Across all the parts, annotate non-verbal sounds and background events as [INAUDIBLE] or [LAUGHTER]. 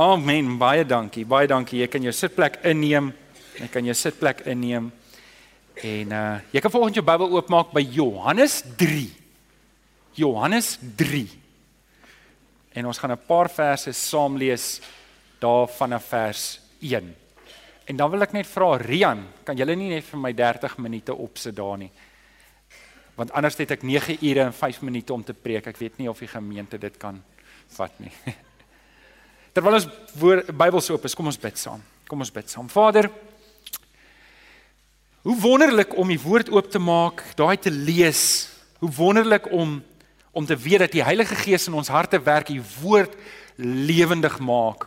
Amen. Baie dankie. Baie dankie. Jy kan jou sitplek inneem. Jy kan jou sitplek inneem. En uh jy kan volgens jou Bybel oopmaak by Johannes 3. Johannes 3. En ons gaan 'n paar verse saam lees daar vanaf vers 1. En dan wil ek net vra Rian, kan julle nie net vir my 30 minute opsit daar nie? Want anders het ek 9 ure en 5 minute om te preek. Ek weet nie of die gemeente dit kan vat nie. [LAUGHS] Terwyl ons Bybels oop is, kom ons bid saam. Kom ons bid saam. Vader, hoe wonderlik om u woord oop te maak, daai te lees. Hoe wonderlik om om te weet dat die Heilige Gees in ons harte werk, u woord lewendig maak.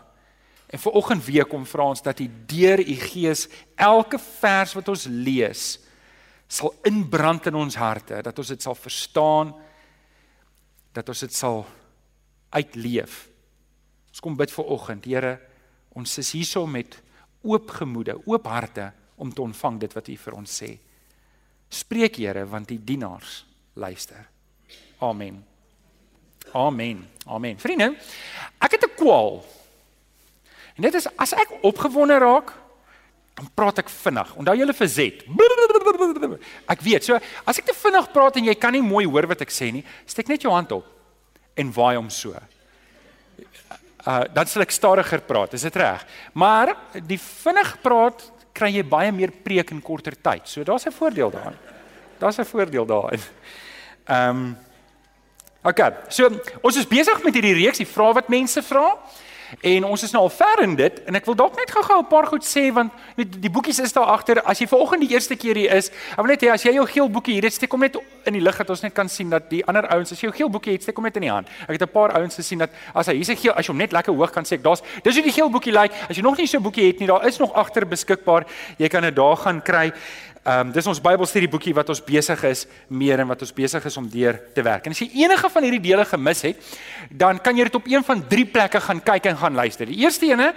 En vir oggend weer kom vra ons dat u deur u Gees elke vers wat ons lees sal inbrand in ons harte, dat ons dit sal verstaan, dat ons dit sal uitleef. Ons kom bid vir oggend, Here, ons is hierso met oop gemoede, oop harte om te ontvang dit wat U vir ons sê. Spreek Here, want die dienaars luister. Amen. Amen. Amen. Vriende, ek het 'n kwaal. En dit is as ek opgewonde raak, dan praat ek vinnig. Onthou julle vir Z. Ek weet, so as ek te vinnig praat en jy kan nie mooi hoor wat ek sê nie, steek net jou hand op en waai hom so uh dan sal ek stadiger praat, is dit reg? Maar die vinnig praat kry jy baie meer preek in korter tyd. So daar's 'n voordeel daarin. Daar's 'n voordeel daarin. Ehm um, OK. So ons is besig met hierdie reeks, die vrae wat mense vra. En ons is nou al ver in dit en ek wil dalk net gou-gou 'n paar goed sê want die, die boekies is daar agter. As jy vanoggend die eerste keer hier is, ek wil net hê as jy jou geel boekie hier het, steek hom net in die lig dat ons net kan sien dat die ander ouens as jy jou geel boekie het, steek hom net in die hand. Ek het 'n paar ouens gesien dat as hy hier's 'n geel, as jy hom net lekker hoog kan sê, daar's dis hoe die geel boekie lyk. As jy nog nie so 'n boekie het nie, daar is nog agter beskikbaar. Jy kan dit daar gaan kry. Ehm um, dis ons Bybelstudie boekie wat ons besig is meer en wat ons besig is om deur te werk. En as jy enige van hierdie dele gemis het, dan kan jy dit op een van drie plekke gaan kyk en gaan luister. Die eerste ene,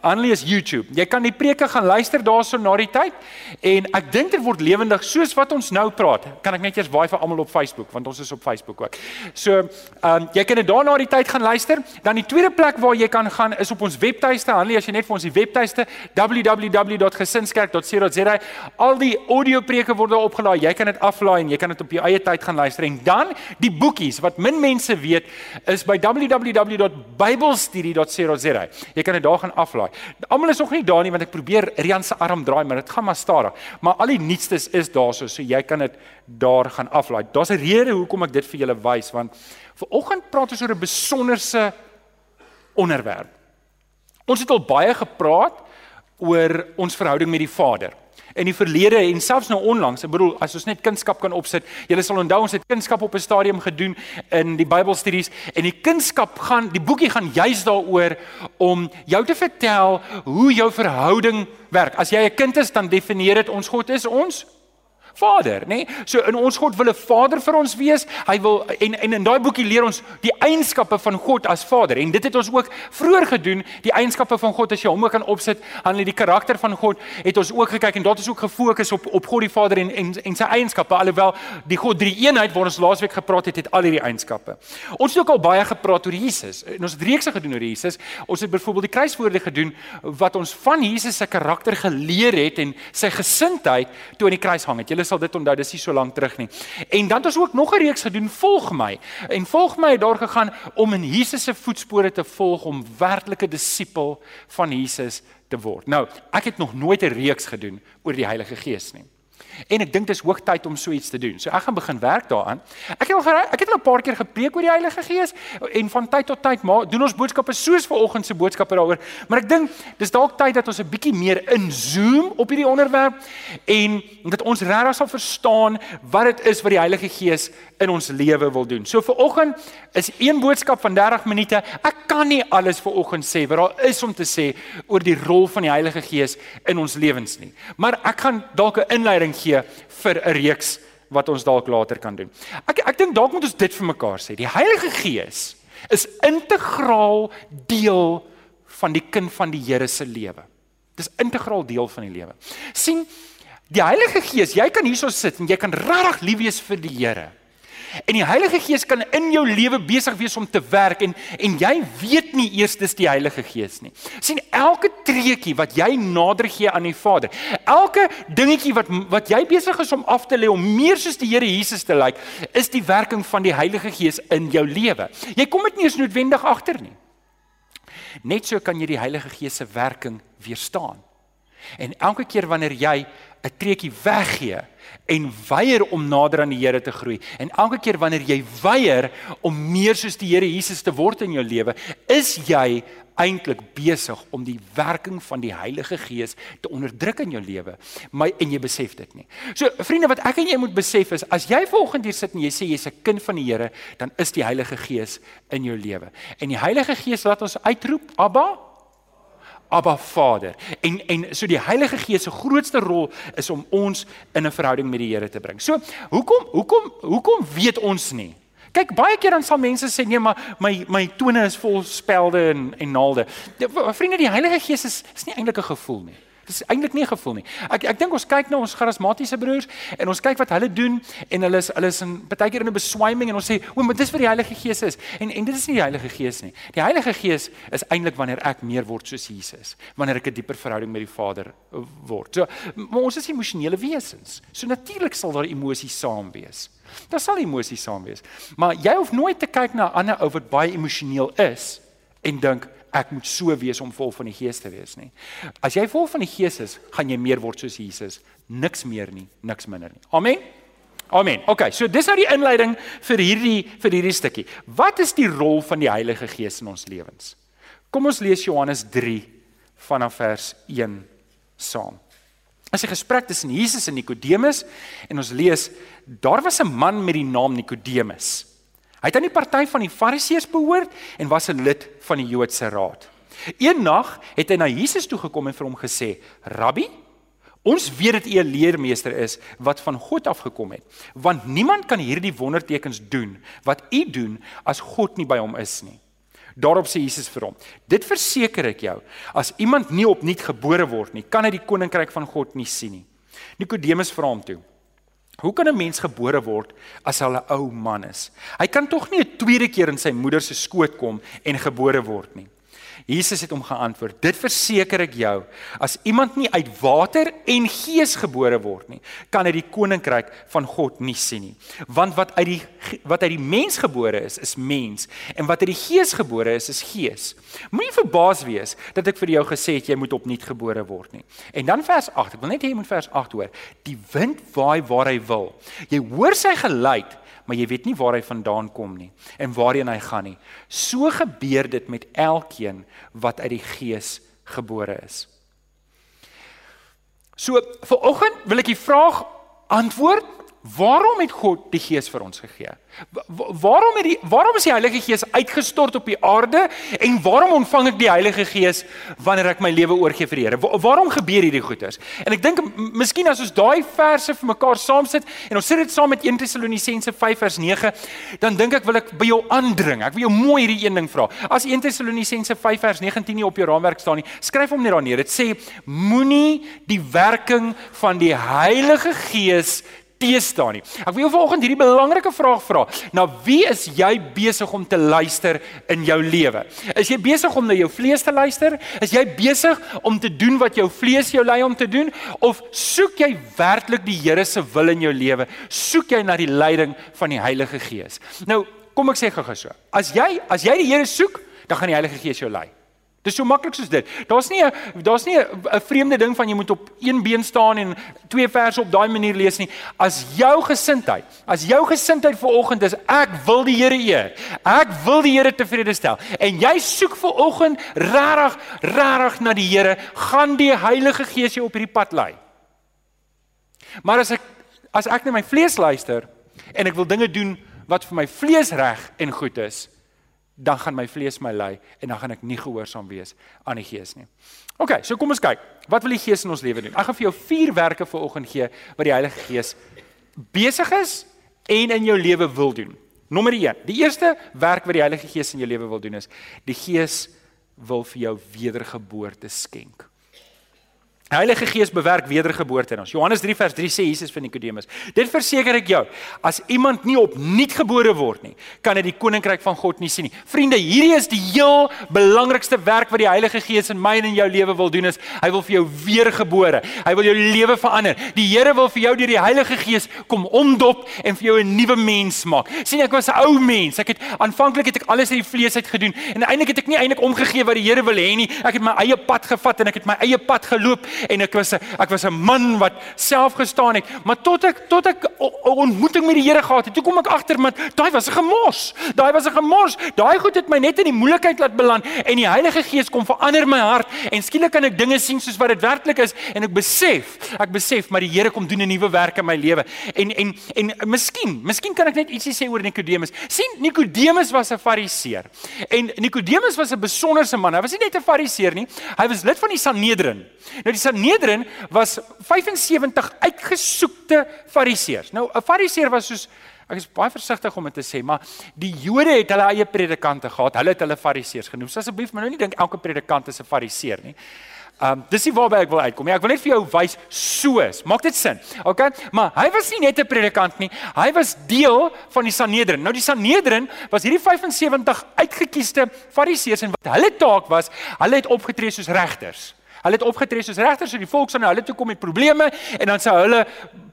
Annelie is YouTube. Jy kan die preke gaan luister daarso na die tyd en ek dink dit word lewendig soos wat ons nou praat. Kan ek net eers waai vir almal op Facebook want ons is op Facebook ook. So, ehm um, jy kan dit daar na die tyd gaan luister. Dan die tweede plek waar jy kan gaan is op ons webtuiste. Annelie, as jy net vir ons die webtuiste www.gesinskerk.co.za al die audio preke word daar opgelaai. Jy kan dit aflaai en jy kan dit op jou eie tyd gaan luister. En dan die boekies wat min mense weet is by www.biblestudy.co.za. Jy kan dit daar gaan aflaai. Almal is nog nie daar nie want ek probeer Rian se arm draai, maar dit gaan maar stadig. Maar al die nuutstes is daar so, jy kan dit daar gaan aflaai. Daar's 'n rede hoekom ek dit vir julle wys want vir oggend praat ons oor 'n besonderse onderwerp. Ons het al baie gepraat oor ons verhouding met die Vader in die verlede en selfs nou onlangs. Ek bedoel, as ons net kunskap kan opsit. Julle sal onthou ons het kunskap op 'n stadium gedoen in die Bybelstudies en die kunskap gaan die boekie gaan juis daaroor om jou te vertel hoe jou verhouding werk. As jy 'n kind is, dan definieer dit ons God is ons Vader, nê? Nee? So in ons God wil 'n Vader vir ons wees. Hy wil en en in daai boekie leer ons die eienskappe van God as Vader. En dit het ons ook vroeër gedoen, die eienskappe van God as jy hom ook kan opsit aan die karakter van God, het ons ook gekyk en dit is ook gefokus op op God die Vader en en en sy eienskappe alhoewel die God drie eenheid waar ons laasweek gepraat het, het al hierdie eienskappe. Ons het ook al baie gepraat oor Jesus. En ons het reekse gedoen oor Jesus. Ons het byvoorbeeld die kruiswoorde gedoen wat ons van Jesus se karakter geleer het en sy gesindheid toe aan die kruis hang het. Julle sal dit onthou, dis nie so lank terug nie. En dan het ons ook nog 'n reeks gedoen, volg my. En volg my het daar gegaan om in Jesus se voetspore te volg om werklike disipel van Jesus te word. Nou, ek het nog nooit 'n reeks gedoen oor die Heilige Gees nie. En ek dink dis hoog tyd om so iets te doen. So ek gaan begin werk daaraan. Ek het al ek het al 'n paar keer gepreek oor die Heilige Gees en van tyd tot tyd maar doen ons boodskappe soos vanoggend se boodskappe daaroor. Maar ek dink dis dalk tyd dat ons 'n bietjie meer inzoom op hierdie onderwerp en dat ons regtig sal verstaan wat dit is wat die Heilige Gees in ons lewe wil doen. So vanoggend is een boodskap van 30 minute. Ek kan nie alles vanoggend sê wat daar is om te sê oor die rol van die Heilige Gees in ons lewens nie. Maar ek gaan dalk 'n inleiding gee vir 'n reeks wat ons dalk later kan doen. Ek ek dink dalk moet ons dit vir mekaar sê. Die Heilige Gees is integraal deel van die kind van die Here se lewe. Dis integraal deel van die lewe. sien die Heilige Gees, jy kan hierso sit en jy kan regtig lief wees vir die Here. En die Heilige Gees kan in jou lewe besig wees om te werk en en jy weet nie eers dis die Heilige Gees nie. sien elke treukie wat jy nader gee aan die Vader, elke dingetjie wat wat jy besig is om af te lê om meer soos die Here Jesus te lyk, is die werking van die Heilige Gees in jou lewe. Jy kom dit nie eens noodwendig agter nie. Net so kan jy die Heilige Gees se werking weerstaan. En elke keer wanneer jy 'n treukie weggee en weier om nader aan die Here te groei en elke keer wanneer jy weier om meer soos die Here Jesus te word in jou lewe, is jy eintlik besig om die werking van die Heilige Gees te onderdruk in jou lewe, maar en jy besef dit nie. So vriende, wat ek en jy moet besef is as jy volgende hier sit en jy sê jy's 'n kind van die Here, dan is die Heilige Gees in jou lewe. En die Heilige Gees laat ons uitroep, Abba, Abba Vader. En en so die Heilige Gees se grootste rol is om ons in 'n verhouding met die Here te bring. So, hoekom hoekom hoekom weet ons nie? Kyk, baie keer dan sal mense sê nee, maar my my tone is vol spelde en en naalde. Vriende, die Heilige Gees is is nie eintlik 'n gevoel nie. Dis eintlik nie 'n gevoel nie. Ek ek dink ons kyk na ons charismatiese broers en ons kyk wat hulle doen en hulle is hulle is in baie keer in 'n beswyming en ons sê, "O, maar dis wat die Heilige Gees is." En en dit is nie die Heilige Gees nie. Die Heilige Gees is eintlik wanneer ek meer word soos Jesus, wanneer ek 'n dieper verhouding met die Vader word. So, maar ons is emosionele wesens. So natuurlik sal daar emosies saam wees. Daar sal emosies saam wees. Maar jy hoef nooit te kyk na 'n ander ou wat baie emosioneel is en dink ek moet so wees om vol van die Gees te wees nie. As jy vol van die Gees is, gaan jy meer word soos Jesus, niks meer nie, niks minder nie. Amen. Amen. OK, so dis nou die inleiding vir hierdie vir hierdie stukkie. Wat is die rol van die Heilige Gees in ons lewens? Kom ons lees Johannes 3 vanaf vers 1 saam. As 'n gesprek tussen Jesus en Nikodemus en ons lees daar was 'n man met die naam Nikodemus. Hy het aan die party van die Fariseërs behoort en was 'n lid van die Joodse raad. Eendag het hy na Jesus toe gekom en vir hom gesê: "Rabbi, ons weet dat u 'n leermeester is wat van God afgekom het, want niemand kan hierdie wondertekens doen wat u doen as God nie by hom is nie." Daarop sê Jesus vir hom: "Dit verseker ek jou, as iemand nie opnuut gebore word nie, kan hy die koninkryk van God nie sien nie." Nikodemus vra hom toe: Hoe kan 'n mens gebore word as hy 'n ou man is? Hy kan tog nie 'n tweede keer in sy moeder se skoot kom en gebore word nie. Jesus het hom geantwoord: "Dit verseker ek jou, as iemand nie uit water en gees gebore word nie, kan hy die koninkryk van God nie sien nie. Want wat uit die wat uit die mens gebore is, is mens, en wat uit die gees gebore is, is gees. Moenie verbaas wees dat ek vir jou gesê het jy moet opnuut gebore word nie." En dan vers 8, ek wil net hê jy moet vers 8 hoor. Die wind waai waar hy wil. Jy hoor sy geluid, maar jy weet nie waar hy vandaan kom nie en waarheen hy gaan nie. So gebeur dit met elkeen wat uit die gees gebore is. So vir oggend wil ek die vraag antwoord Waarom het God die Gees vir ons gegee? Waarom het die waarom is die Heilige Gees uitgestort op die aarde en waarom ontvang ek die Heilige Gees wanneer ek my lewe oorgee vir die Here? Waarom gebeur hierdie goeters? En ek dink miskien as ons daai verse vir mekaar saamsit en ons sit dit saam met 1 Tessalonisense 5 vers 9, dan dink ek wil ek by jou aandring. Ek wil jou mooi hierdie een ding vra. As 1 Tessalonisense 5 vers 19 nie op jou raamwerk staan nie, skryf hom net daar neer. Dit sê moenie die werking van die Heilige Gees teestaan nie. Ek wil jou vanoggend hierdie belangrike vraag vra. Na wie is jy besig om te luister in jou lewe? Is jy besig om na jou vlees te luister? Is jy besig om te doen wat jou vlees jou lei om te doen of soek jy werklik die Here se wil in jou lewe? Soek jy na die leiding van die Heilige Gees? Nou, kom ek sê gou-gou so. As jy as jy die Here soek, dan gaan die Heilige Gees jou lei. Dis so maklik soos dit. Daar's nie 'n daar's nie 'n vreemde ding van jy moet op een been staan en twee verse op daai manier lees nie. As jou gesindheid, as jou gesindheid vir oggend is ek wil die Here eer. Ek wil die Here tevrede stel. En jy soek vir oggend regtig regtig na die Here, gaan die Heilige Gees jou op hierdie pad lei. Maar as ek as ek net my vlees luister en ek wil dinge doen wat vir my vlees reg en goed is, dan gaan my vlees my lei en dan gaan ek nie gehoorsaam wees aan die Gees nie. OK, so kom ons kyk. Wat wil die Gees in ons lewe doen? Ek gaan vir jou vier werke vir oggend gee wat die Heilige Gees besig is en in jou lewe wil doen. Nommer 1. Die eerste werk wat die Heilige Gees in jou lewe wil doen is die Gees wil vir jou wedergeboorte skenk. Heilige Gees bewerk wedergeboorte in ons. Johannes 3 vers 3 sê Jesus vir Nikodemus: "Dit verseker ek jou, as iemand nie opnuut gebore word nie, kan hy die koninkryk van God nie sien nie." Vriende, hierdie is die heel belangrikste werk wat die Heilige Gees in my en in jou lewe wil doen is, hy wil vir jou weergebore. Hy wil jou lewe verander. Die Here wil vir jou deur die Heilige Gees kom omdop en vir jou 'n nuwe mens maak. sien ek was 'n ou mens. Ek het aanvanklik het ek alles uit die vlees uit gedoen en eintlik het ek nie eintlik omgegee wat die Here wil hê nie. Ek het my eie pad gevat en ek het my eie pad geloop en ek was 'n ek was 'n man wat self gestaan het, maar tot ek tot ek ontmoeting met die Here gehad het, toe kom ek agter met daai was 'n gemors. Daai was 'n gemors. Daai goed het my net in die moeilikheid laat beland en die Heilige Gees kom verander my hart en skielik kan ek dinge sien soos wat dit werklik is en ek besef, ek besef maar die Here kom doen 'n nuwe werk in my lewe. En en en miskien, miskien kan ek net ietsie sê oor Nikodemus. sien Nikodemus was 'n Fariseer. En Nikodemus was 'n besonderse man. Hy was nie net 'n Fariseer nie. Hy was lid van die Sanhedrin. Nou die Sanhedrin was 75 uitgesoekte fariseërs. Nou 'n fariseer was soos ek is baie versigtig om dit te sê, maar die Jode het hulle eie predikante gehad. Hulle het hulle fariseërs genoem. So asseblief, maar nou nie dink elke predikant is 'n fariseer nie. Um dis nie waarby ek wil uitkom nie. Ek wil net vir jou wys soos. Maak dit sin? OK? Maar hy was nie net 'n predikant nie. Hy was deel van die Sanhedrin. Nou die Sanhedrin was hierdie 75 uitgekiesde fariseërs en wat hulle taak was, hulle het opgetree soos regters. Hulle het opgetree soos regters so die volk sou na hulle toe kom met probleme en dan sou hulle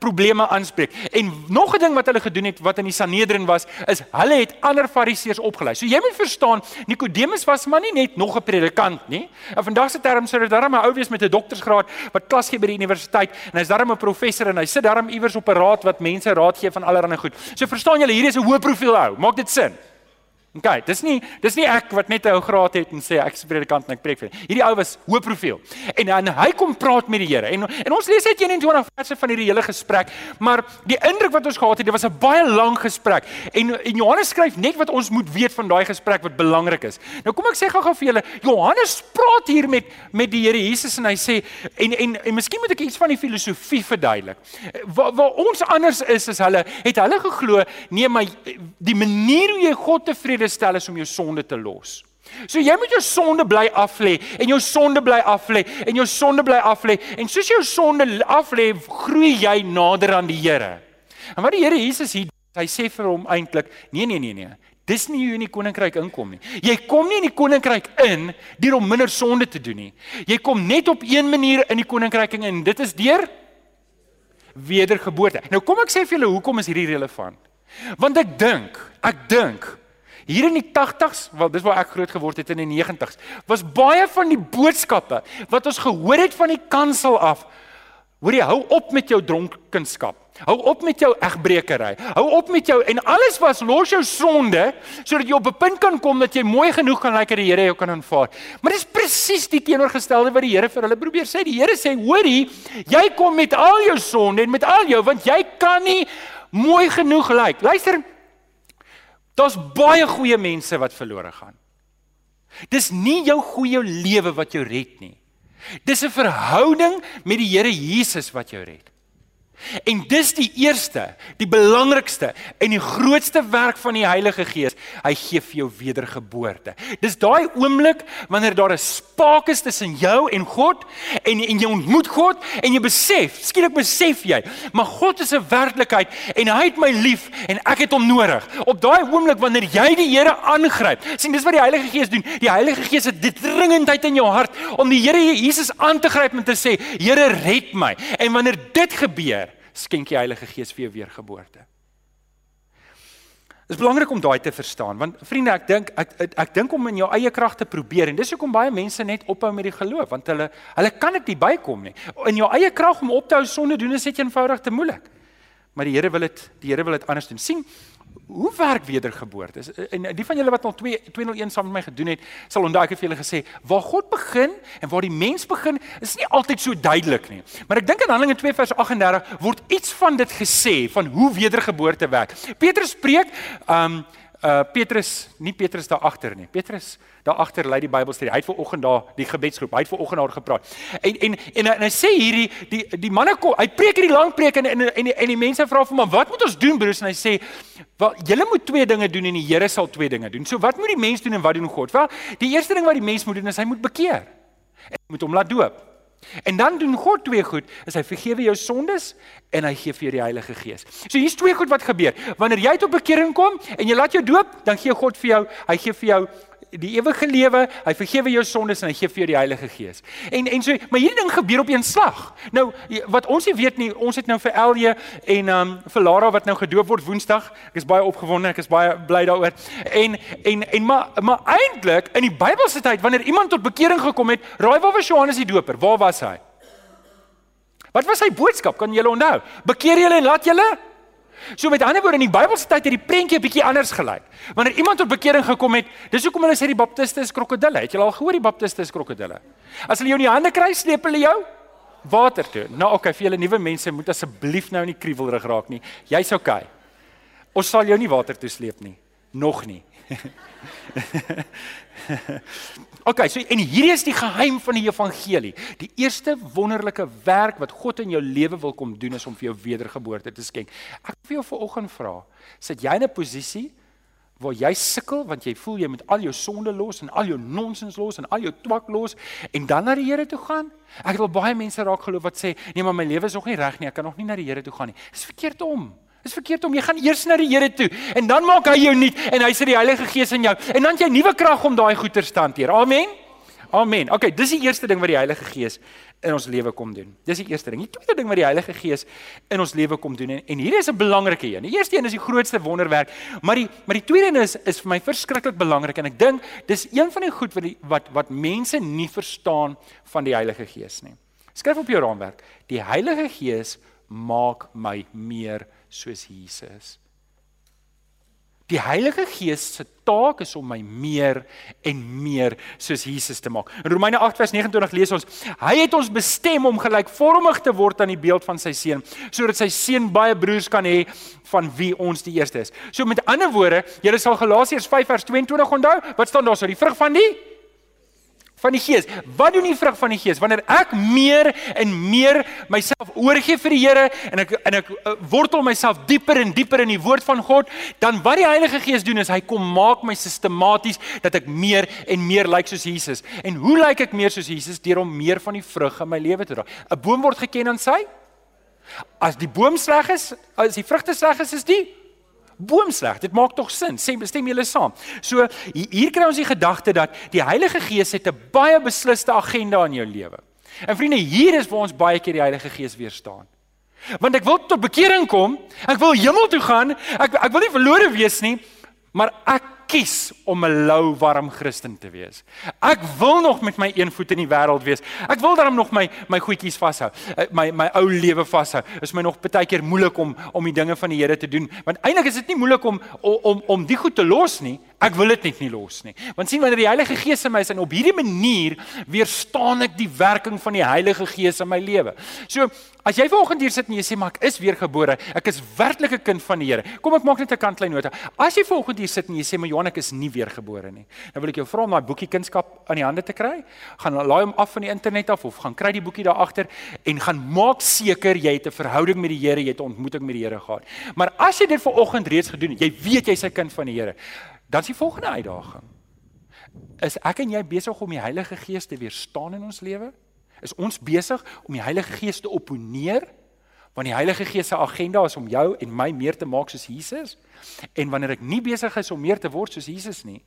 probleme aanspreek. En nog 'n ding wat hulle gedoen het wat in die Sanhedrin was, is hulle het ander fariseërs opgelei. So jy moet verstaan, Nikodemus was maar nie net nog 'n predikant nie. In vandag se terme sou dit darm 'n ou wees met 'n doktorsgraad wat klas gee by die universiteit en hy's darm 'n professor en hy sit darm iewers op 'n raad wat mense raad gee van allerlei goed. So verstaan julle, hier is 'n hoë profiel ou. Maak dit sin? OK, dis nie dis nie ek wat net 'n ou graad het en sê ek is predikant en ek preek vir. Hierdie ou was hoë profiel. En dan hy kom praat met die Here. En en ons lees uit 21 verse van hierdie hele gesprek, maar die indruk wat ons gehad het, dit was 'n baie lang gesprek. En en Johannes skryf net wat ons moet weet van daai gesprek wat belangrik is. Nou kom ek sê gou-gou vir julle, Johannes praat hier met met die Here Jesus en hy sê en en en miskien moet ek iets van die filosofie verduidelik. Waar waar ons anders is as hulle, het hulle geglo, nee, maar die manier hoe jy God tevrede tweede stel is om jou sonde te los. So jy moet jou sonde bly af lê en jou sonde bly af lê en jou sonde bly af lê en soos jou sonde af lê, groei jy nader aan die Here. En wat die Here Jesus hier hy sê vir hom eintlik, nee nee nee nee. Dis nie hoe in die koninkryk inkom nie. Jy kom nie in die koninkryk in deur om minder sonde te doen nie. Jy kom net op een manier in die koninkryk in en dit is deur wedergeboorte. Nou kom ek sê vir julle hoekom is hierdie relevant? Want ek dink, ek dink Hier in die 80s, wel dis waar ek groot geword het in die 90s, was baie van die boodskappe wat ons gehoor het van die kansel af. Hoor jy, hou op met jou dronkenskap. Hou op met jou egbrekery. Hou op met jou en alles was los jou sonde sodat jy op 'n punt kan kom dat jy mooi genoeg kan lyk dat die Here jou kan aanvaar. Maar dis presies die teenoorgestelde wat die Here vir hulle probeer sê. Die Here sê, hoorie, jy kom met al jou sonde en met al jou want jy kan nie mooi genoeg lyk. Luister, Daar's baie goeie mense wat verlore gaan. Dis nie jou goeie lewe wat jou red nie. Dis 'n verhouding met die Here Jesus wat jou red. En dis die eerste, die belangrikste en die grootste werk van die Heilige Gees. Hy gee vir jou wedergeboorte. Dis daai oomblik wanneer daar 'n spaak is tussen jou en God en en jy ontmoet God en jy besef, skielik besef jy, maar God is 'n werklikheid en hy het my lief en ek het hom nodig. Op daai oomblik wanneer jy die Here aangryp. sien dis wat die Heilige Gees doen. Die Heilige Gees het dit dringendheid in jou hart om die Here Jesus aan te gryp en te sê, Here red my. En wanneer dit gebeur, skenk die Heilige Gees vir jou weergeboorte. Dit is belangrik om daai te verstaan want vriende ek dink ek ek, ek dink om in jou eie krag te probeer en dis hoekom baie mense net ophou met die geloof want hulle hulle kan dit nie bykom nie. In jou eie krag om op te hou sonde doen is net eenvoudig te moeilik. Maar die Here wil dit die Here wil dit anders doen. sien Hoe werk wedergeboorte? En die van julle wat al 2 201 saam met my gedoen het, sal onthou ek het vir julle gesê, waar God begin en waar die mens begin, is nie altyd so duidelik nie. Maar ek dink in Handelinge 2 vers 38 word iets van dit gesê van hoe wedergeboorte werk. Petrus preek, um uh Petrus, nie Petrus daar agter nie. Petrus daar agter lei die Bybelstudie. Hy het ver oggend daar die gebedsgroep. Hy het ver oggend daar gepraat. En en en, en hy sê hierdie die die manne kom, hy preek hierdie lang preek en en en die, en die mense vra vir hom, "Wat moet ons doen, broers?" En hy sê, "Wel, julle moet twee dinge doen en die Here sal twee dinge doen." So wat moet die mens doen en wat doen God? Wel, die eerste ding wat die mens moet doen is hy moet bekeer. En hy moet hom laat doop. En dan doen God twee goed, is hy vergewe jou sondes en hy gee vir jou die Heilige Gees. So hier's twee goed wat gebeur. Wanneer jy tot bekering kom en jy laat jou doop, dan gee God vir jou, hy gee vir jou die ewige lewe, hy vergewe jou sondes en hy gee vir jou die Heilige Gees. En en so, maar hierdie ding gebeur op een slag. Nou wat ons nie weet nie, ons het nou vir Elje en um vir Lara wat nou gedoop word Woensdag. Ek is baie opgewonde, ek is baie bly daaroor. En en en maar maar eintlik in die Bybelse tyd wanneer iemand tot bekering gekom het, raai waar was Johannes die Doper? Waar was hy? Wat was sy boodskap? Kan julle onthou? Bekeer julle en laat julle So met ander woorde in die Bybelse tyd het die prentjie 'n bietjie anders gelyk. Wanneer iemand tot bekering gekom het, dis hoekom hulle sê die baptiste is krokodille. Het julle al gehoor die baptiste is krokodille? As hulle jou in die hande kry, sleep hulle jou water toe. Nou okay, vir julle nuwe mense moet asseblief nou nie kriewelrig raak nie. Jy's okay. Ons sal jou nie water toe sleep nie. Nog nie. [LAUGHS] okay, so en hierdie is die geheim van die evangelie. Die eerste wonderlike werk wat God in jou lewe wil kom doen is om vir jou wedergeboorte te skenk. Ek wil jou vanoggend vra, sit jy in 'n posisie waar jy sukkel want jy voel jy moet al jou sonde los en al jou nonsens los en al jou twak los en dan na die Here toe gaan? Ek wil baie mense raak geloof wat sê, "Nee, maar my lewe is nog nie reg nie, ek kan nog nie na die Here toe gaan nie." Dis verkeerd om. Dis verkeerd om jy gaan eers na die Here toe en dan maak hy jou nuut en hy sit die Heilige Gees in jou en dan jy nuwe krag om daai goeie te hanteer. Amen. Amen. Okay, dis die eerste ding wat die Heilige Gees in ons lewe kom doen. Dis die eerste ding. Die tweede ding wat die Heilige Gees in ons lewe kom doen en, en hierdie is 'n belangrike een. Die eerste een is die grootste wonderwerk, maar die maar die tweede een is is vir my verskriklik belangrik en ek dink dis een van die goed wat die wat wat mense nie verstaan van die Heilige Gees nie. Skryf op jou raamwerk. Die Heilige Gees maak my meer soos Jesus. Die Heilige Gees se taak is om my meer en meer soos Jesus te maak. In Romeine 8 vers 29 lees ons: Hy het ons bestem om gelykvormig te word aan die beeld van sy seun, sodat sy seun baie broers kan hê van wie ons die eerste is. So met ander woorde, julle sal Galasiërs 5 vers 22 onthou, wat staan daar so die vrug van die van die Gees. Wat doen die vrug van die Gees? Wanneer ek meer en meer myself oorgee vir die Here en ek en ek uh, wortel myself dieper en dieper in die woord van God, dan wat die Heilige Gees doen is hy kom maak my sistematies dat ek meer en meer lyk soos Jesus. En hoe lyk ek meer soos Jesus? Deur om meer van die vrug in my lewe te dra. 'n Boom word geken aan sy As die boom sleg is, as die vrugte sleg is, is die boom sleg. Dit maak tog sin. Sê stem julle saam. So hier kry ons die gedagte dat die Heilige Gees het 'n baie besliste agenda in jou lewe. En vriende, hier is waar ons baie keer die Heilige Gees weer staan. Want ek wil tot bekering kom, ek wil hemel toe gaan, ek ek wil nie verlore wees nie, maar ek kies om 'n lou warm Christen te wees. Ek wil nog met my een voet in die wêreld wees. Ek wil daarom nog my my goedjies vashou. Eh, my my ou lewe vashou. Is my nog baie keer moeilik om om die dinge van die Here te doen. Want eintlik is dit nie moeilik om om om die goed te los nie. Ek wil dit net nie los nie. Want sien wanneer die Heilige Gees in my is en op hierdie manier weerstaan ek die werking van die Heilige Gees in my lewe. So, as jy vanoggend hier sit en jy sê maar ek is weergebore, ek is werklik 'n kind van die Here. Kom ek maak net 'n kant klein nota. As jy vanoggend hier sit en jy sê maar Johan ek is nie weergebore nie. Dan wil ek jou vra om daai boekie kunskap aan die hande te kry. Gaan laai hom af van die internet af of gaan kry die boekie daar agter en gaan maak seker jy het 'n verhouding met die Here, jy het 'n ontmoeting met die Here gehad. Maar as jy dit vanoggend reeds gedoen het, jy weet jy's 'n kind van die Here. Dan is die volgende uitdaging. Is ek en jy besig om die Heilige Gees te weerstaan in ons lewe? Is ons besig om die Heilige Gees te opponeer? Want die Heilige Gees se agenda is om jou en my meer te maak soos Jesus. En wanneer ek nie besig is om meer te word soos Jesus nie.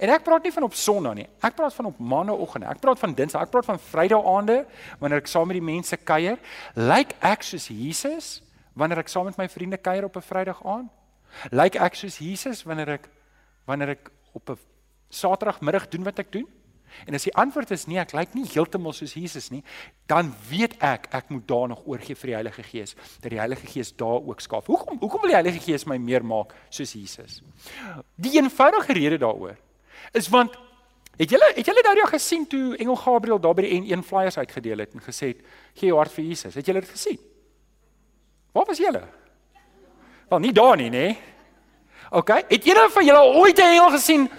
En ek praat nie van op Sondag nie. Ek praat van op Maandagooggende. Ek praat van Dinsdag. Ek praat van Vrydaagaande wanneer ek saam met die mense kuier. Lyk ek soos Jesus wanneer ek saam met my vriende kuier op 'n Vrydag aand? Lyk ek soos Jesus wanneer ek wanneer ek op 'n Saterdagmiddag doen wat ek doen? En as die antwoord is nee, ek lyk nie heeltemal soos Jesus nie, dan weet ek ek moet daar nog oorgee vir die Heilige Gees, dat die Heilige Gees daar ook skaaf. Hoekom hoekom wil die Heilige Gees my meer maak soos Jesus? Die eenvoudige rede daaroor is want het julle het julle daardie gesien toe Engel Gabriël daar by die N1 flyers uitgedeel het en gesê het gee jou hart vir Jesus. Het julle dit gesien? Waar was julle? Wel nie daar nie, nê? Nee. OK, het een van julle ooit 'n engel gesien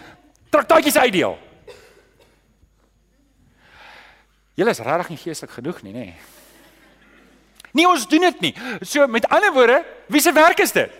traktaatjies uitdeel? Julle is regtig nie geestelik genoeg nie, nê? Nee. nee, ons doen dit nie. So met ander woorde, wie se werk is dit?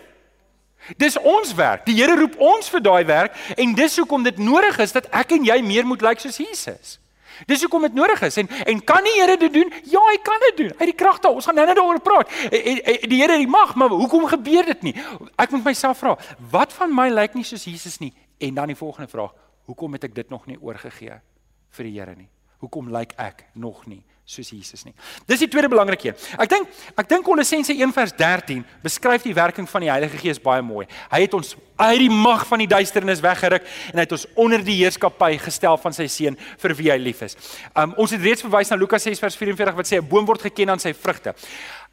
Dis ons werk. Die Here roep ons vir daai werk en dis hoekom dit nodig is dat ek en jy meer moet lyk like soos Jesus. Dis hoekom dit nodig is. En en kan die Here dit doen? Ja, hy kan dit doen. Hy het die krag daar. Ons gaan nou-nou daaroor praat. En, en, die Here het die mag, maar hoekom gebeur dit nie? Ek moet myself vra, wat van my lyk nie soos Jesus nie? En dan die volgende vraag, hoekom het ek dit nog nie oorgegee vir die Here nie? Hoekom lyk ek nog nie soos Jesus nie. Dis die tweede belangrike een. Ek dink ek dink Kolossense 1:13 beskryf die werking van die Heilige Gees baie mooi. Hy het ons uit die mag van die duisternis weggeruk en hy het ons onder die heerskappy gestel van sy seun vir wie hy lief is. Um ons het reeds verwys na Lukas 6:44 wat sê 'n boom word geken aan sy vrugte.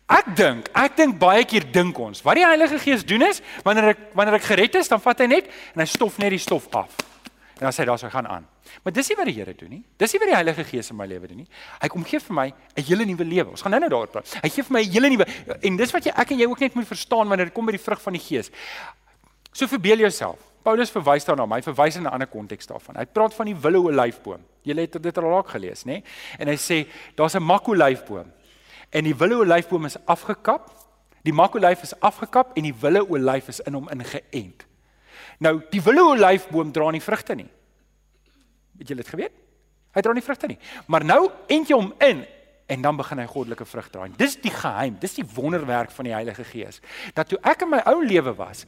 Ek dink, ek dink baie keer dink ons, wat die Heilige Gees doen is, wanneer ek wanneer ek gered is, dan vat hy net en hy stof net die stof af. En dan sê daar sou gaan aan. Maar dis nie wat die Here doen nie. Dis nie wat die Heilige Gees in my lewe doen nie. Hy kom gee vir my 'n hele nuwe lewe. Ons gaan nou-nou daaroor praat. Hy gee vir my 'n hele nuwe en dis wat jy ek en jy ook net moet verstaan wanneer dit kom by die vrug van die Gees. So verbeel jouself. Paulus verwys daarna, hy verwys in 'n ander konteks daarvan. Hy praat van die wille olyfboom. Jy het dit al raak gelees, nê? En hy sê daar's 'n makolyfboom. En die wille olyfboom is afgekap. Die makolyf is afgekap en die wille olyf is in hom ingeënt. Nou, die wille olyfboom dra nie vrugte nie. Het jy dit geweet? Hy dra nie vrugte nie. Maar nou ent jy hom in en dan begin hy goddelike vrug dra. Dis die geheim, dis die wonderwerk van die Heilige Gees. Dat toe ek in my ou lewe was,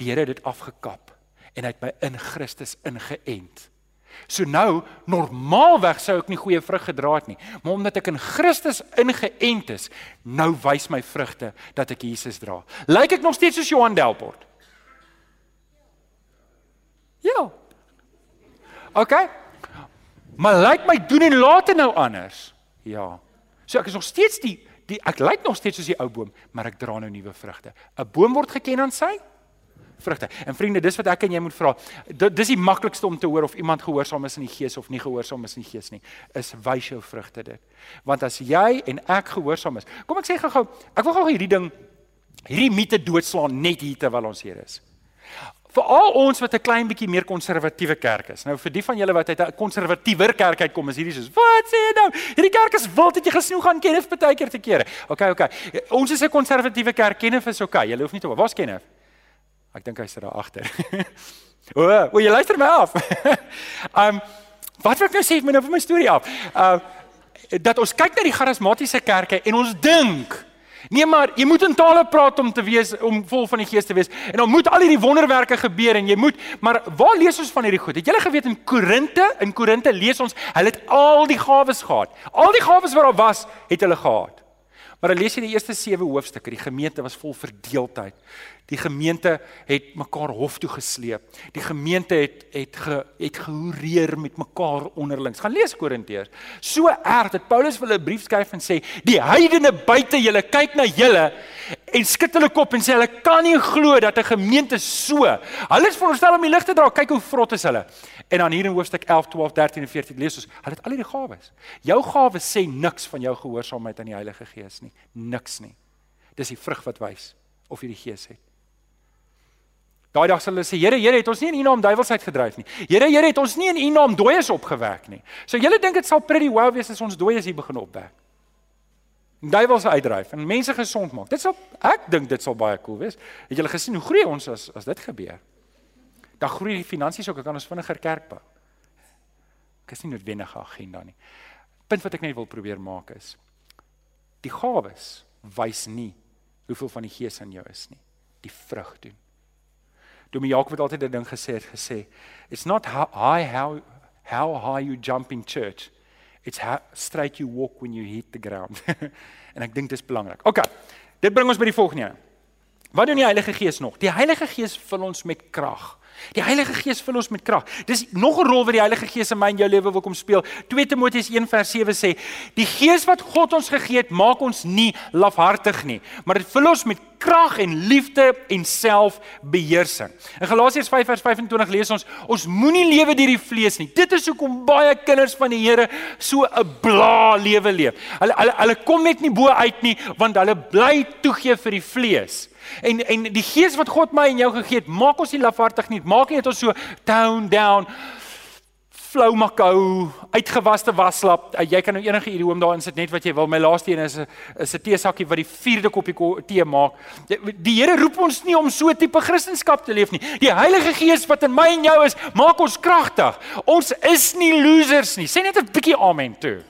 die Here het dit afgekap en hy het my in Christus ingeënt. So nou normaalweg sou ek nie goeie vrug gedra het nie, maar omdat ek in Christus ingeënt is, nou wys my vrugte dat ek Jesus dra. Lyk ek nog steeds soos Johan Delport? Ja, OK. Maar lyk my doen en late nou anders. Ja. So ek is nog steeds die die ek lyk nog steeds soos die ou boom, maar ek dra nou nuwe vrugte. 'n Boom word geken aan sy vrugte. En vriende, dis wat ek en jy moet vra. Dis die maklikste om te hoor of iemand gehoorsaam is in die gees of nie gehoorsaam is in die gees nie. Is wys jou vrugte dit. Want as jy en ek gehoorsaam is. Kom ek sê gou-gou, ek wil gou hierdie ding hierdie mite doodslaan net hier terwyl ons hier is. Veral ons wat 'n klein bietjie meer konservatiewe kerk is. Nou vir die van julle wat uit 'n konservatiewer kerk uitkom, is hierdie soos, "Wat sê jy nou? Hierdie kerk is wild, het jy gesnoeg gaan Kenneth baie keer te kere." OK, OK. Ons is 'n konservatiewe kerk. Kenneth is OK. Jy hoef nie te. Waar's Kenneth? Ek dink hy sit daar agter. [LAUGHS] o, o, jy luister my af. [LAUGHS] um wat wil ek nou sê met nou vir my storie af? Uh dat ons kyk na die charismatiese kerke en ons dink Nee maar jy moet in tale praat om te wees om vol van die Gees te wees. En dan moet al hierdie wonderwerke gebeur en jy moet maar waar lees ons van hierdie goed? Het julle geweet in Korinte, in Korinte lees ons, hulle het al die gawes gehad. Al die gawes wat daar was, het hulle gehad. Maar dan lees jy die eerste 7 hoofstukke, die gemeente was vol verdeeldheid. Die gemeente het mekaar hof toe gesleep. Die gemeente het het ge, het gehoreer met mekaar onderlings. Gaan lees Korinteërs. So erg dat Paulus hulle 'n brief skryf en sê: "Die heidene buite julle kyk na julle en skud hulle kop en sê hulle kan nie glo dat 'n gemeente so. Hulle is veronderstel om die lig te dra. Kyk hoe vrot is hulle." En dan hier in hoofstuk 11, 12, 13 en 14 lees ons: "Hulle het al hierdie gawes. Jou gawes sê niks van jou gehoorsaamheid aan die Heilige Gees nie. Niks nie. Dis die vrug wat wys of jy die Gees het." Daai dag sal hulle sê, Here, Here, het ons nie in U naam duiwels uitgedryf nie. Here, Here, het ons nie in U naam dooies opgewek nie. So julle dink dit sal pretty well wees as ons dooies hier begin opwek. Duiwels uitdryf en mense gesond maak. Dit sal ek dink dit sal baie cool wees. Het julle gesien hoe groei ons as as dit gebeur? Dan groei die finansies ook, kan ons vinniger kerk bou. Ek is nie noodwendige agenda nie. Punt wat ek net wil probeer maak is die gawes wys nie hoeveel van die Gees in jou is nie. Die vrug doen. Dominee Jakob het altyd 'n ding gesê het gesê it's not how high how how high you jump in church it's how straight you walk when you hit the ground [LAUGHS] en ek dink dis belangrik. OK. Dit bring ons by die volgende een. Wat doen die Heilige Gees nog? Die Heilige Gees vul ons met krag. Die Heilige Gees vul ons met krag. Dis nog 'n rol wat die Heilige Gees in my en jou lewe wil kom speel. 2 Timoteus 1:7 sê: "Die Gees wat God ons gegee het, maak ons nie lafhartig nie, maar dit vul ons met krag en liefde en selfbeheersing." In Galasiërs 5:25 lees ons: "Ons moenie lewe deur die vlees nie." Dit is hoekom baie kinders van die Here so 'n bla lewe leef. Hulle hulle hulle kom net nie bo uit nie, want hulle bly toegee vir die vlees. En en die gees wat God my en jou gegee het, maak ons nie lafhartig nie. Maak nie dat ons so down down flou makou, uitgewaste waslap. Jy kan nou enige idiom daarin sit net wat jy wil. My laaste een is 'n is 'n teesakkie wat die vierde koppie tee maak. Die, die Here roep ons nie om so tipe Christendom te leef nie. Die Heilige Gees wat in my en jou is, maak ons kragtig. Ons is nie losers nie. Sê net 'n bietjie amen toe.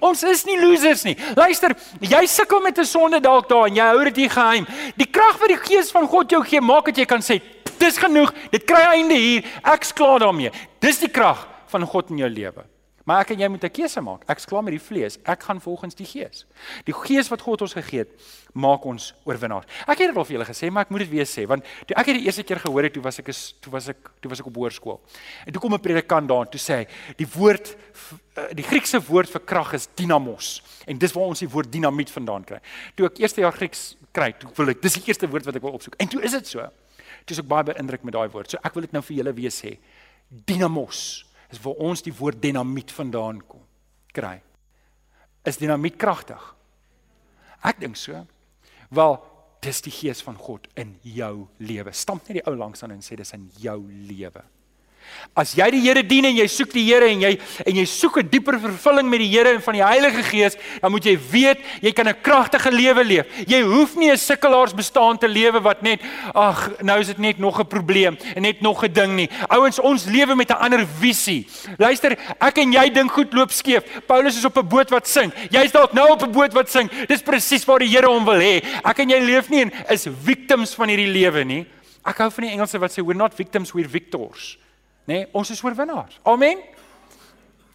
Ons is nie losers nie. Luister, jy sukkel met 'n sonde dalk daar en jy hou dit hier geheim. Die krag wat die Gees van God jou gee, maak dat jy kan sê, dis genoeg. Dit kry einde hier. Ek's klaar daarmee. Dis die krag van God in jou lewe. Maar ek en jy moet 'n keuse maak. Ek's klaar met die vlees. Ek gaan volgens die Gees. Die Gees wat God ons gegee het, maak ons oorwinnaars. Ek het dit al vir julle gesê, maar ek moet dit weer sê want toe ek het die eerste keer gehoor het, toe was ek is toe was ek toe was ek op hoërskool. En toe kom 'n predikant daar en toe sê hy, die woord eh, die Griekse woord vir krag is dynamos en dis waar ons die woord dinamiet vandaan kry. Toe ek eerste jaar Grieks kry, toe wil ek dis die eerste woord wat ek wil opsoek. En toe is dit so. Toe is ek baie beïndruk met daai woord. So ek wil dit nou vir julle weer sê. Dynamos is waar ons die woord dinamiet vandaan kom kry. Is dinamiet kragtig? Ek dink so. Wel, dis die gees van God in jou lewe. Stamp net die ou langs aan en sê dis in jou lewe. As jy die Here dien en jy soek die Here en jy en jy soek 'n dieper vervulling met die Here en van die Heilige Gees, dan moet jy weet jy kan 'n kragtige lewe leef. Jy hoef nie 'n sukkelaars bestaan te lewe wat net ag, nou is dit net nog 'n probleem en net nog 'n ding nie. Ouens, ons lewe met 'n ander visie. Luister, ek en jy dink goed loop skeef. Paulus is op 'n boot wat sink. Jy's dalk nou op 'n boot wat sink. Dis presies waar die Here hom wil hê. Ek en jy leef nie en is victims van hierdie lewe nie. Ek hou van die Engelse wat sê we're not victims, we're victors. Nê? Nee, ons is oorwinnaars. Amen.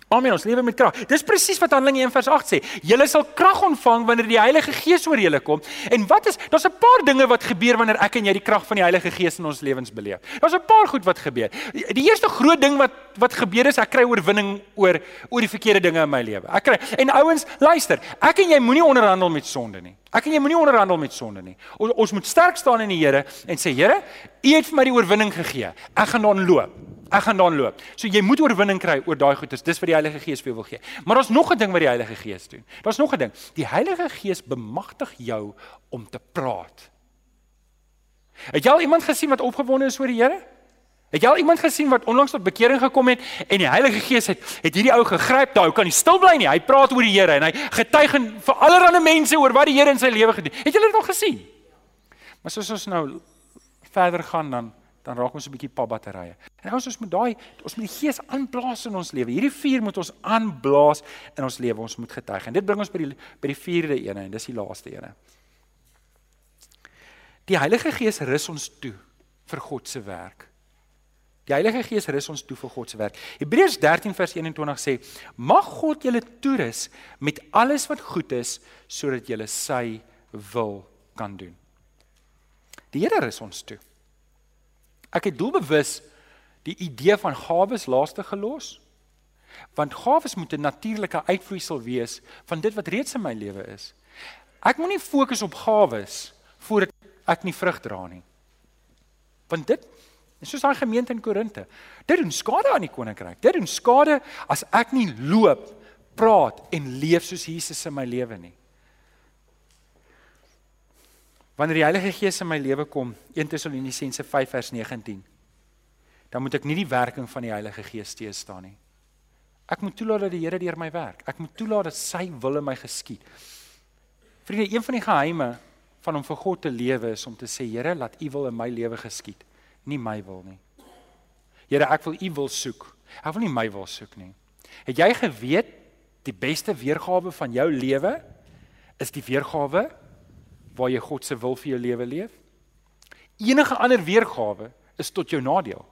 Amen. Ons lewe met krag. Dis presies wat Handelinge 1:8 sê. Julle sal krag ontvang wanneer die Heilige Gees oor julle kom. En wat is daar's 'n paar dinge wat gebeur wanneer ek en jy die krag van die Heilige Gees in ons lewens beleef. Daar's 'n paar goed wat gebeur. Die eerste groot ding wat wat gebeur is ek kry oorwinning oor oor die verkeerde dinge in my lewe. Ek kry en ouens, luister, ek en jy moenie onderhandel met sonde nie. Ek en jy moenie onderhandel met sonde nie. Ons, ons moet sterk staan in die Here en sê Here, U het vir my die oorwinning gegee. Ek gaan daarin loop. Ek gaan daarin loop. So jy moet oorwinning kry oor daai goedes. Dis wat die Heilige Gees vir jou wil gee. Maar daar's nog 'n ding wat die Heilige Gees doen. Daar's nog 'n ding. Die Heilige Gees bemagtig jou om te praat. Het jy al iemand gesien wat opgewonde is oor die Here? Het jy al iemand gesien wat onlangs tot bekering gekom het en die Heilige Gees het het hierdie ou gegryp, daai ou kan nie stil bly nie. Hy praat oor die Here en hy getuig vir allerlei mense oor wat die Here in sy lewe gedoen het. Het julle dit al gesien? Maar soos ons nou verder gaan dan dan raak ons 'n bietjie pa batterye. En ons ons moet daai ons moet die gees aanblaas in ons lewe. Hierdie vuur moet ons aanblaas in ons lewe. Ons moet getuig. En dit bring ons by die by die vierde ene en dis die laaste ene. Die Heilige Gees rus ons toe vir God se werk. Die Heilige Gees rus ons toe vir God se werk. Hebreërs 13 vers 21 sê: "Mag God julle toerus met alles wat goed is sodat julle sy wil kan doen." Die Here rus ons toe. Ek het doelbewus die idee van gawes laaste gelos. Want gawes moet 'n natuurlike uitvloeisel wees van dit wat reeds in my lewe is. Ek moenie fokus op gawes voordat ek nie vrug dra nie. Want dit is soos daai gemeente in Korinte. Dit doen skade aan die koninkryk. Dit doen skade as ek nie loop, praat en leef soos Jesus in my lewe nie. Wanneer die Heilige Gees in my lewe kom, 1 Tessalonisense 5 vers 19, dan moet ek nie die werking van die Heilige Gees steeds staan nie. Ek moet toelaat dat die Here deur my werk. Ek moet toelaat dat sy wil in my geskied. Vriende, een van die geheime van om vir God te lewe is om te sê, Here, laat U wil in my lewe geskied, nie my wil nie. Here, ek wil U wil soek. Ek wil nie my wil soek nie. Het jy geweet die beste weergawe van jou lewe is die weergawe waar jy God se wil vir jou lewe leef. Enige ander weergawe is tot jou nadeel.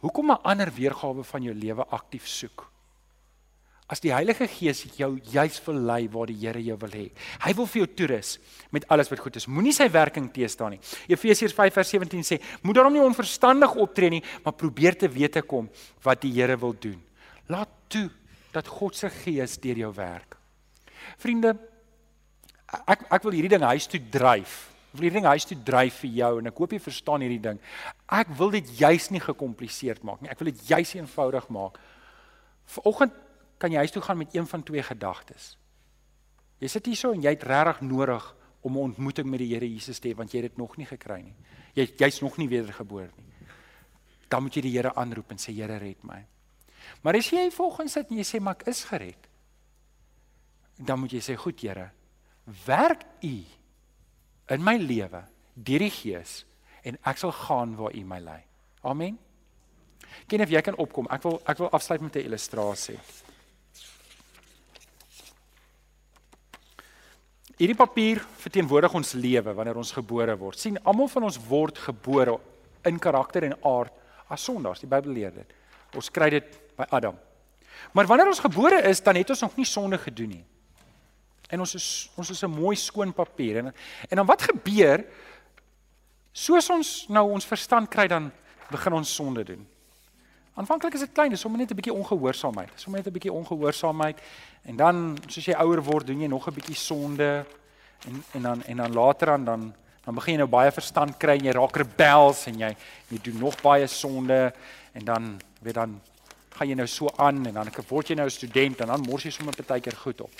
Hoekom 'n ander weergawe van jou lewe aktief soek? As die Heilige Gees jou juis verlei waar die Here jou wil hê. Hy wil vir jou toerus met alles wat goed is. Moenie sy werking teëstaan nie. Efesiërs 5:17 sê: "Moet daarom nie onverstandig optree nie, maar probeer te wete kom wat die Here wil doen. Laat toe dat God se Gees deur jou werk." Vriende, ek ek wil hierdie ding huis toe dryf. Ek wil hierdie ding huis toe dryf vir jou en ek hoop jy verstaan hierdie ding. Ek wil dit juis nie gekompliseerd maak nie. Ek wil dit juis eenvoudig maak. Vanoggend kan jy huis toe gaan met een van twee gedagtes. Jy sit hier so en jy het regtig nodig om 'n ontmoeting met die Here Jesus te hê want jy het dit nog nie gekry nie. Jy jy's nog nie wedergebore nie. Dan moet jy die Here aanroep en sê Here red my. Maar as jy volgens dit en jy sê maar ek is gered, dan moet jy sê goed Here, werk U in my lewe deur die Gees en ek sal gaan waar U my lei. Amen. Ken of jy kan opkom. Ek wil ek wil afsluit met 'n illustrasie. Hierdie papier verteenwoordig ons lewe wanneer ons gebore word. sien almal van ons word gebore in karakter en aard as sondaars. Die Bybel leer dit. Ons kry dit by Adam. Maar wanneer ons gebore is, dan het ons nog nie sonde gedoen nie. En ons is ons is 'n mooi skoon papier en en dan wat gebeur? Soos ons nou ons verstand kry dan begin ons sonde doen. Aanvanklik is dit klein, dis sommer net 'n bietjie ongehoorsaamheid. Dis sommer net 'n bietjie ongehoorsaamheid en dan soos jy ouer word, doen jy nog 'n bietjie sonde en en dan en dan later aan dan dan begin jy nou baie verstand kry en jy raak rebels en jy jy doen nog baie sonde en dan weet dan gaan jy nou so aan en dan word jy nou 'n student en dan mors jy sommer partykeer goed op.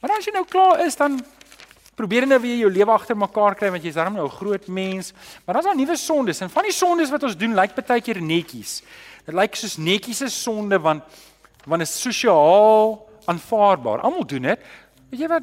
Maar as jy nou klaar is dan probeer nou weer jou lewe agter mekaar kry want jy's darm nou 'n groot mens. Maar dan's daar nuwe sondes en van die sondes wat ons doen lyk baie keer netjies. Dit lyk soos netjies is sonde want want is sosiaal aanvaarbaar. Almal doen dit. Weet jy wat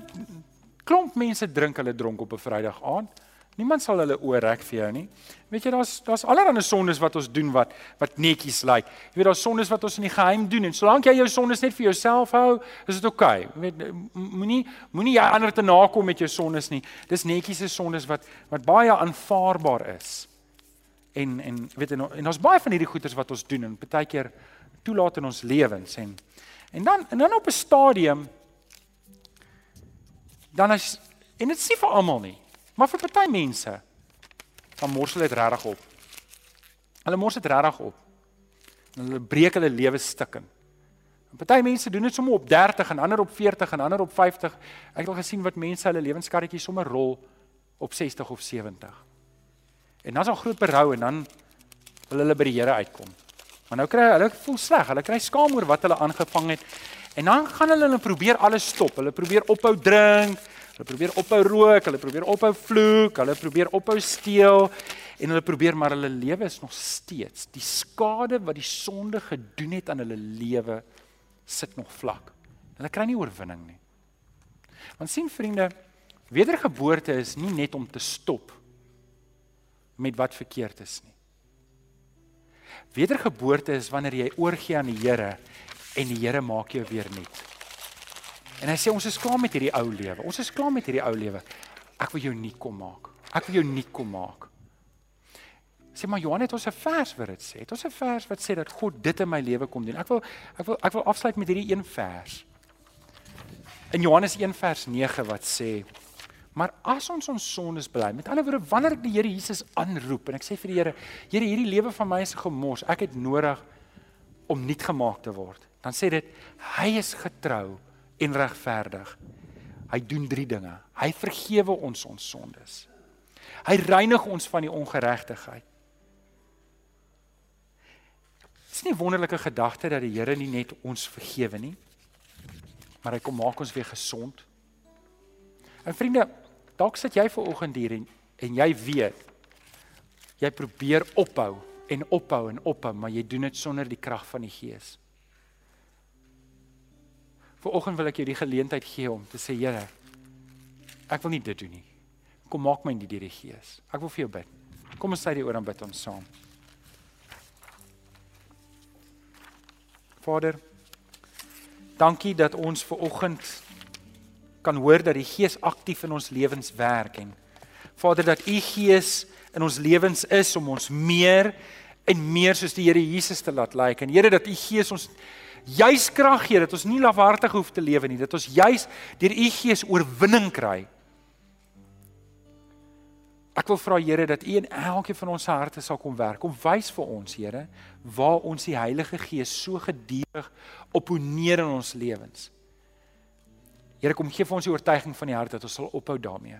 klomp mense drink hulle dronk op 'n Vrydag aand. Niemand sal hulle oorrek vir jou nie. Weet jy daar's daar's allerlei sondes wat ons doen wat wat netjies lyk. Like. Jy weet daar's sondes wat ons in die geheim doen en solank jy jou sondes net vir jouself hou, is dit oukei. Okay. Weet moenie moenie jy ander te nakom met jou sondes nie. Dis netjies se sondes wat wat baie aanvaarbaar is. En en weet en, en ons baie van hierdie goeders wat ons doen en baie keer toelaat in ons lewens en en dan en dan op 'n stadium dan is en dit sê vir almal nie Maar vir party mense dan mors hulle dit regtig op. Hulle mors dit regtig op. En hulle breek hulle lewe stukken. En party mense doen dit sommer op 30 en ander op 40 en ander op 50. Ek het al gesien wat mense hulle lewenskarretjie sommer rol op 60 of 70. En dan is al groot berou en dan wil hulle by die Here uitkom. Maar nou kry hulle voel sleg. Hulle kry skaam oor wat hulle aangevang het. En dan gaan hulle en probeer alles stop. Hulle probeer ophou drink. Hulle probeer ophou rook, hulle probeer ophou vloek, hulle probeer ophou steel en hulle probeer maar hulle lewe is nog steeds die skade wat die sonde gedoen het aan hulle lewe sit nog vlak. Hulle kry nie oorwinning nie. Want sien vriende, wedergeboorte is nie net om te stop met wat verkeerd is nie. Wedergeboorte is wanneer jy oorgee aan die Here en die Here maak jou weer nuut. En hy sê ons is klaar met hierdie ou lewe. Ons is klaar met hierdie ou lewe. Ek wil jou nie kom maak. Ek wil jou nie kom maak. Sê maar Johan het ons 'n vers wat dit sê. Het ons 'n vers wat sê dat God dit in my lewe kom doen. Ek wil ek wil ek wil afsluit met hierdie een vers. In Johannes 1 vers 9 wat sê Maar as ons ons sondes bely, met ander woorde wanneer ek die Here Jesus aanroep en ek sê vir die Here, Here, hierdie lewe van my is gemors. Ek het nodig om nuut gemaak te word. Dan sê dit hy is getrou en regverdig. Hy doen drie dinge. Hy vergewe ons ons sondes. Hy reinig ons van die ongeregtigheid. Dis nie wonderlike gedagte dat die Here nie net ons vergewe nie, maar hy kom maak ons weer gesond. En vriende, dalk sit jy ver oggend hier en, en jy weet jy probeer ophou en ophou en ophou, maar jy doen dit sonder die krag van die Gees. Vanoggend wil ek jou die geleentheid gee om te sê Here, ek wil nie dit doen nie. Kom maak my nie deur die Gees. Ek wil vir jou bid. Kom ons sê die oor aan bid ons saam. Vader, dankie dat ons vanoggend kan hoor dat die Gees aktief in ons lewens werk en Vader dat u Gees in ons lewens is om ons meer en meer soos die Here Jesus te laat lyk. Like. En Here dat u Gees ons juis krag gee dat ons nie lafhartig hoef te lewe nie, dat ons juis deur u gees oorwinning kry. Ek wil vra Here dat u in elkeen van ons harte sal kom werk. Kom wys vir ons, Here, waar ons die Heilige Gees so gedurig opponeer in ons lewens. Here, kom gee vir ons die oortuiging van die hart dat ons sal ophou daarmee.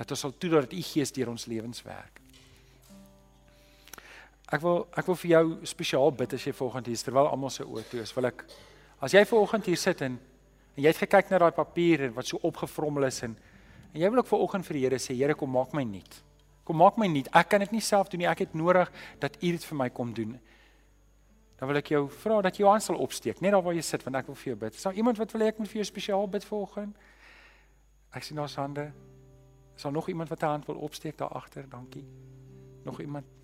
Dat ons sal toelaat dat u Gees deur ons lewens werk. Ek wil ek wil vir jou spesiaal bid as jy vanoggend hier is terwyl almal se oë toe is. Wil ek as jy vanoggend hier sit en en jy het gekyk na daai papier en wat so opgevrommel is en en jy wil ook vanoggend vir die Here sê Here kom maak my nuut. Kom maak my nuut. Ek kan dit nie self doen nie. Ek het nodig dat U dit vir my kom doen. dan wil ek jou vra dat jy jou hand sal opsteek, net daar waar jy sit, want ek wil vir jou bid. Is daar iemand wat wil hê ek moet vir jou spesiaal bid vanoggend? Ek sien daar's hande. Is daar nog iemand wat 'n hand wil opsteek daar agter? Dankie. Nog iemand?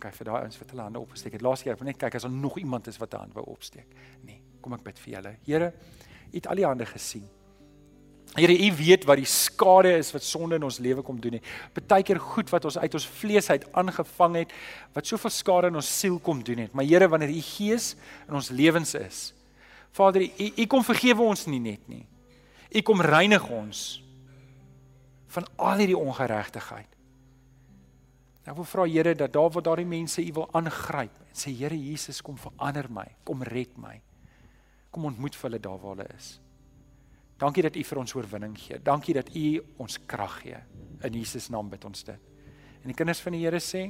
OK, vir daai ouens wat hulle hande opgesteek het. Laaste keer, ek wil net kyk as daar nog iemand is wat 'n hand wou opsteek. Nee, kom ek bid vir julle. Here, u het al die hande gesien. Here, U weet wat die skade is wat sonde in ons lewe kom doen. Partykeer goed wat ons uit ons vlees uit aangevang het, wat soveel skade in ons siel kom doen het. Maar Here, wanneer U Gees in ons lewens is, Vader, U U kom vergewe ons nie net nie. U kom reinig ons van al hierdie ongeregtigheid. Ek wil vra Here dat daar waar daardie mense U wil aangryp en sê Here Jesus kom verander my, kom red my. Kom ontmoet vir hulle daar waar hulle is. Dankie dat U vir ons oorwinning gee. Dankie dat U ons krag gee. In Jesus naam bid ons dit. En die kinders van die Here sê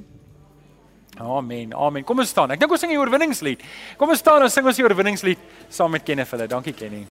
Amen. Amen. Kom ons staan. Ek dink ons sing die oorwinningslied. Kom ons staan en sing ons die oorwinningslied saam met Kenneth hulle. Dankie Kenny.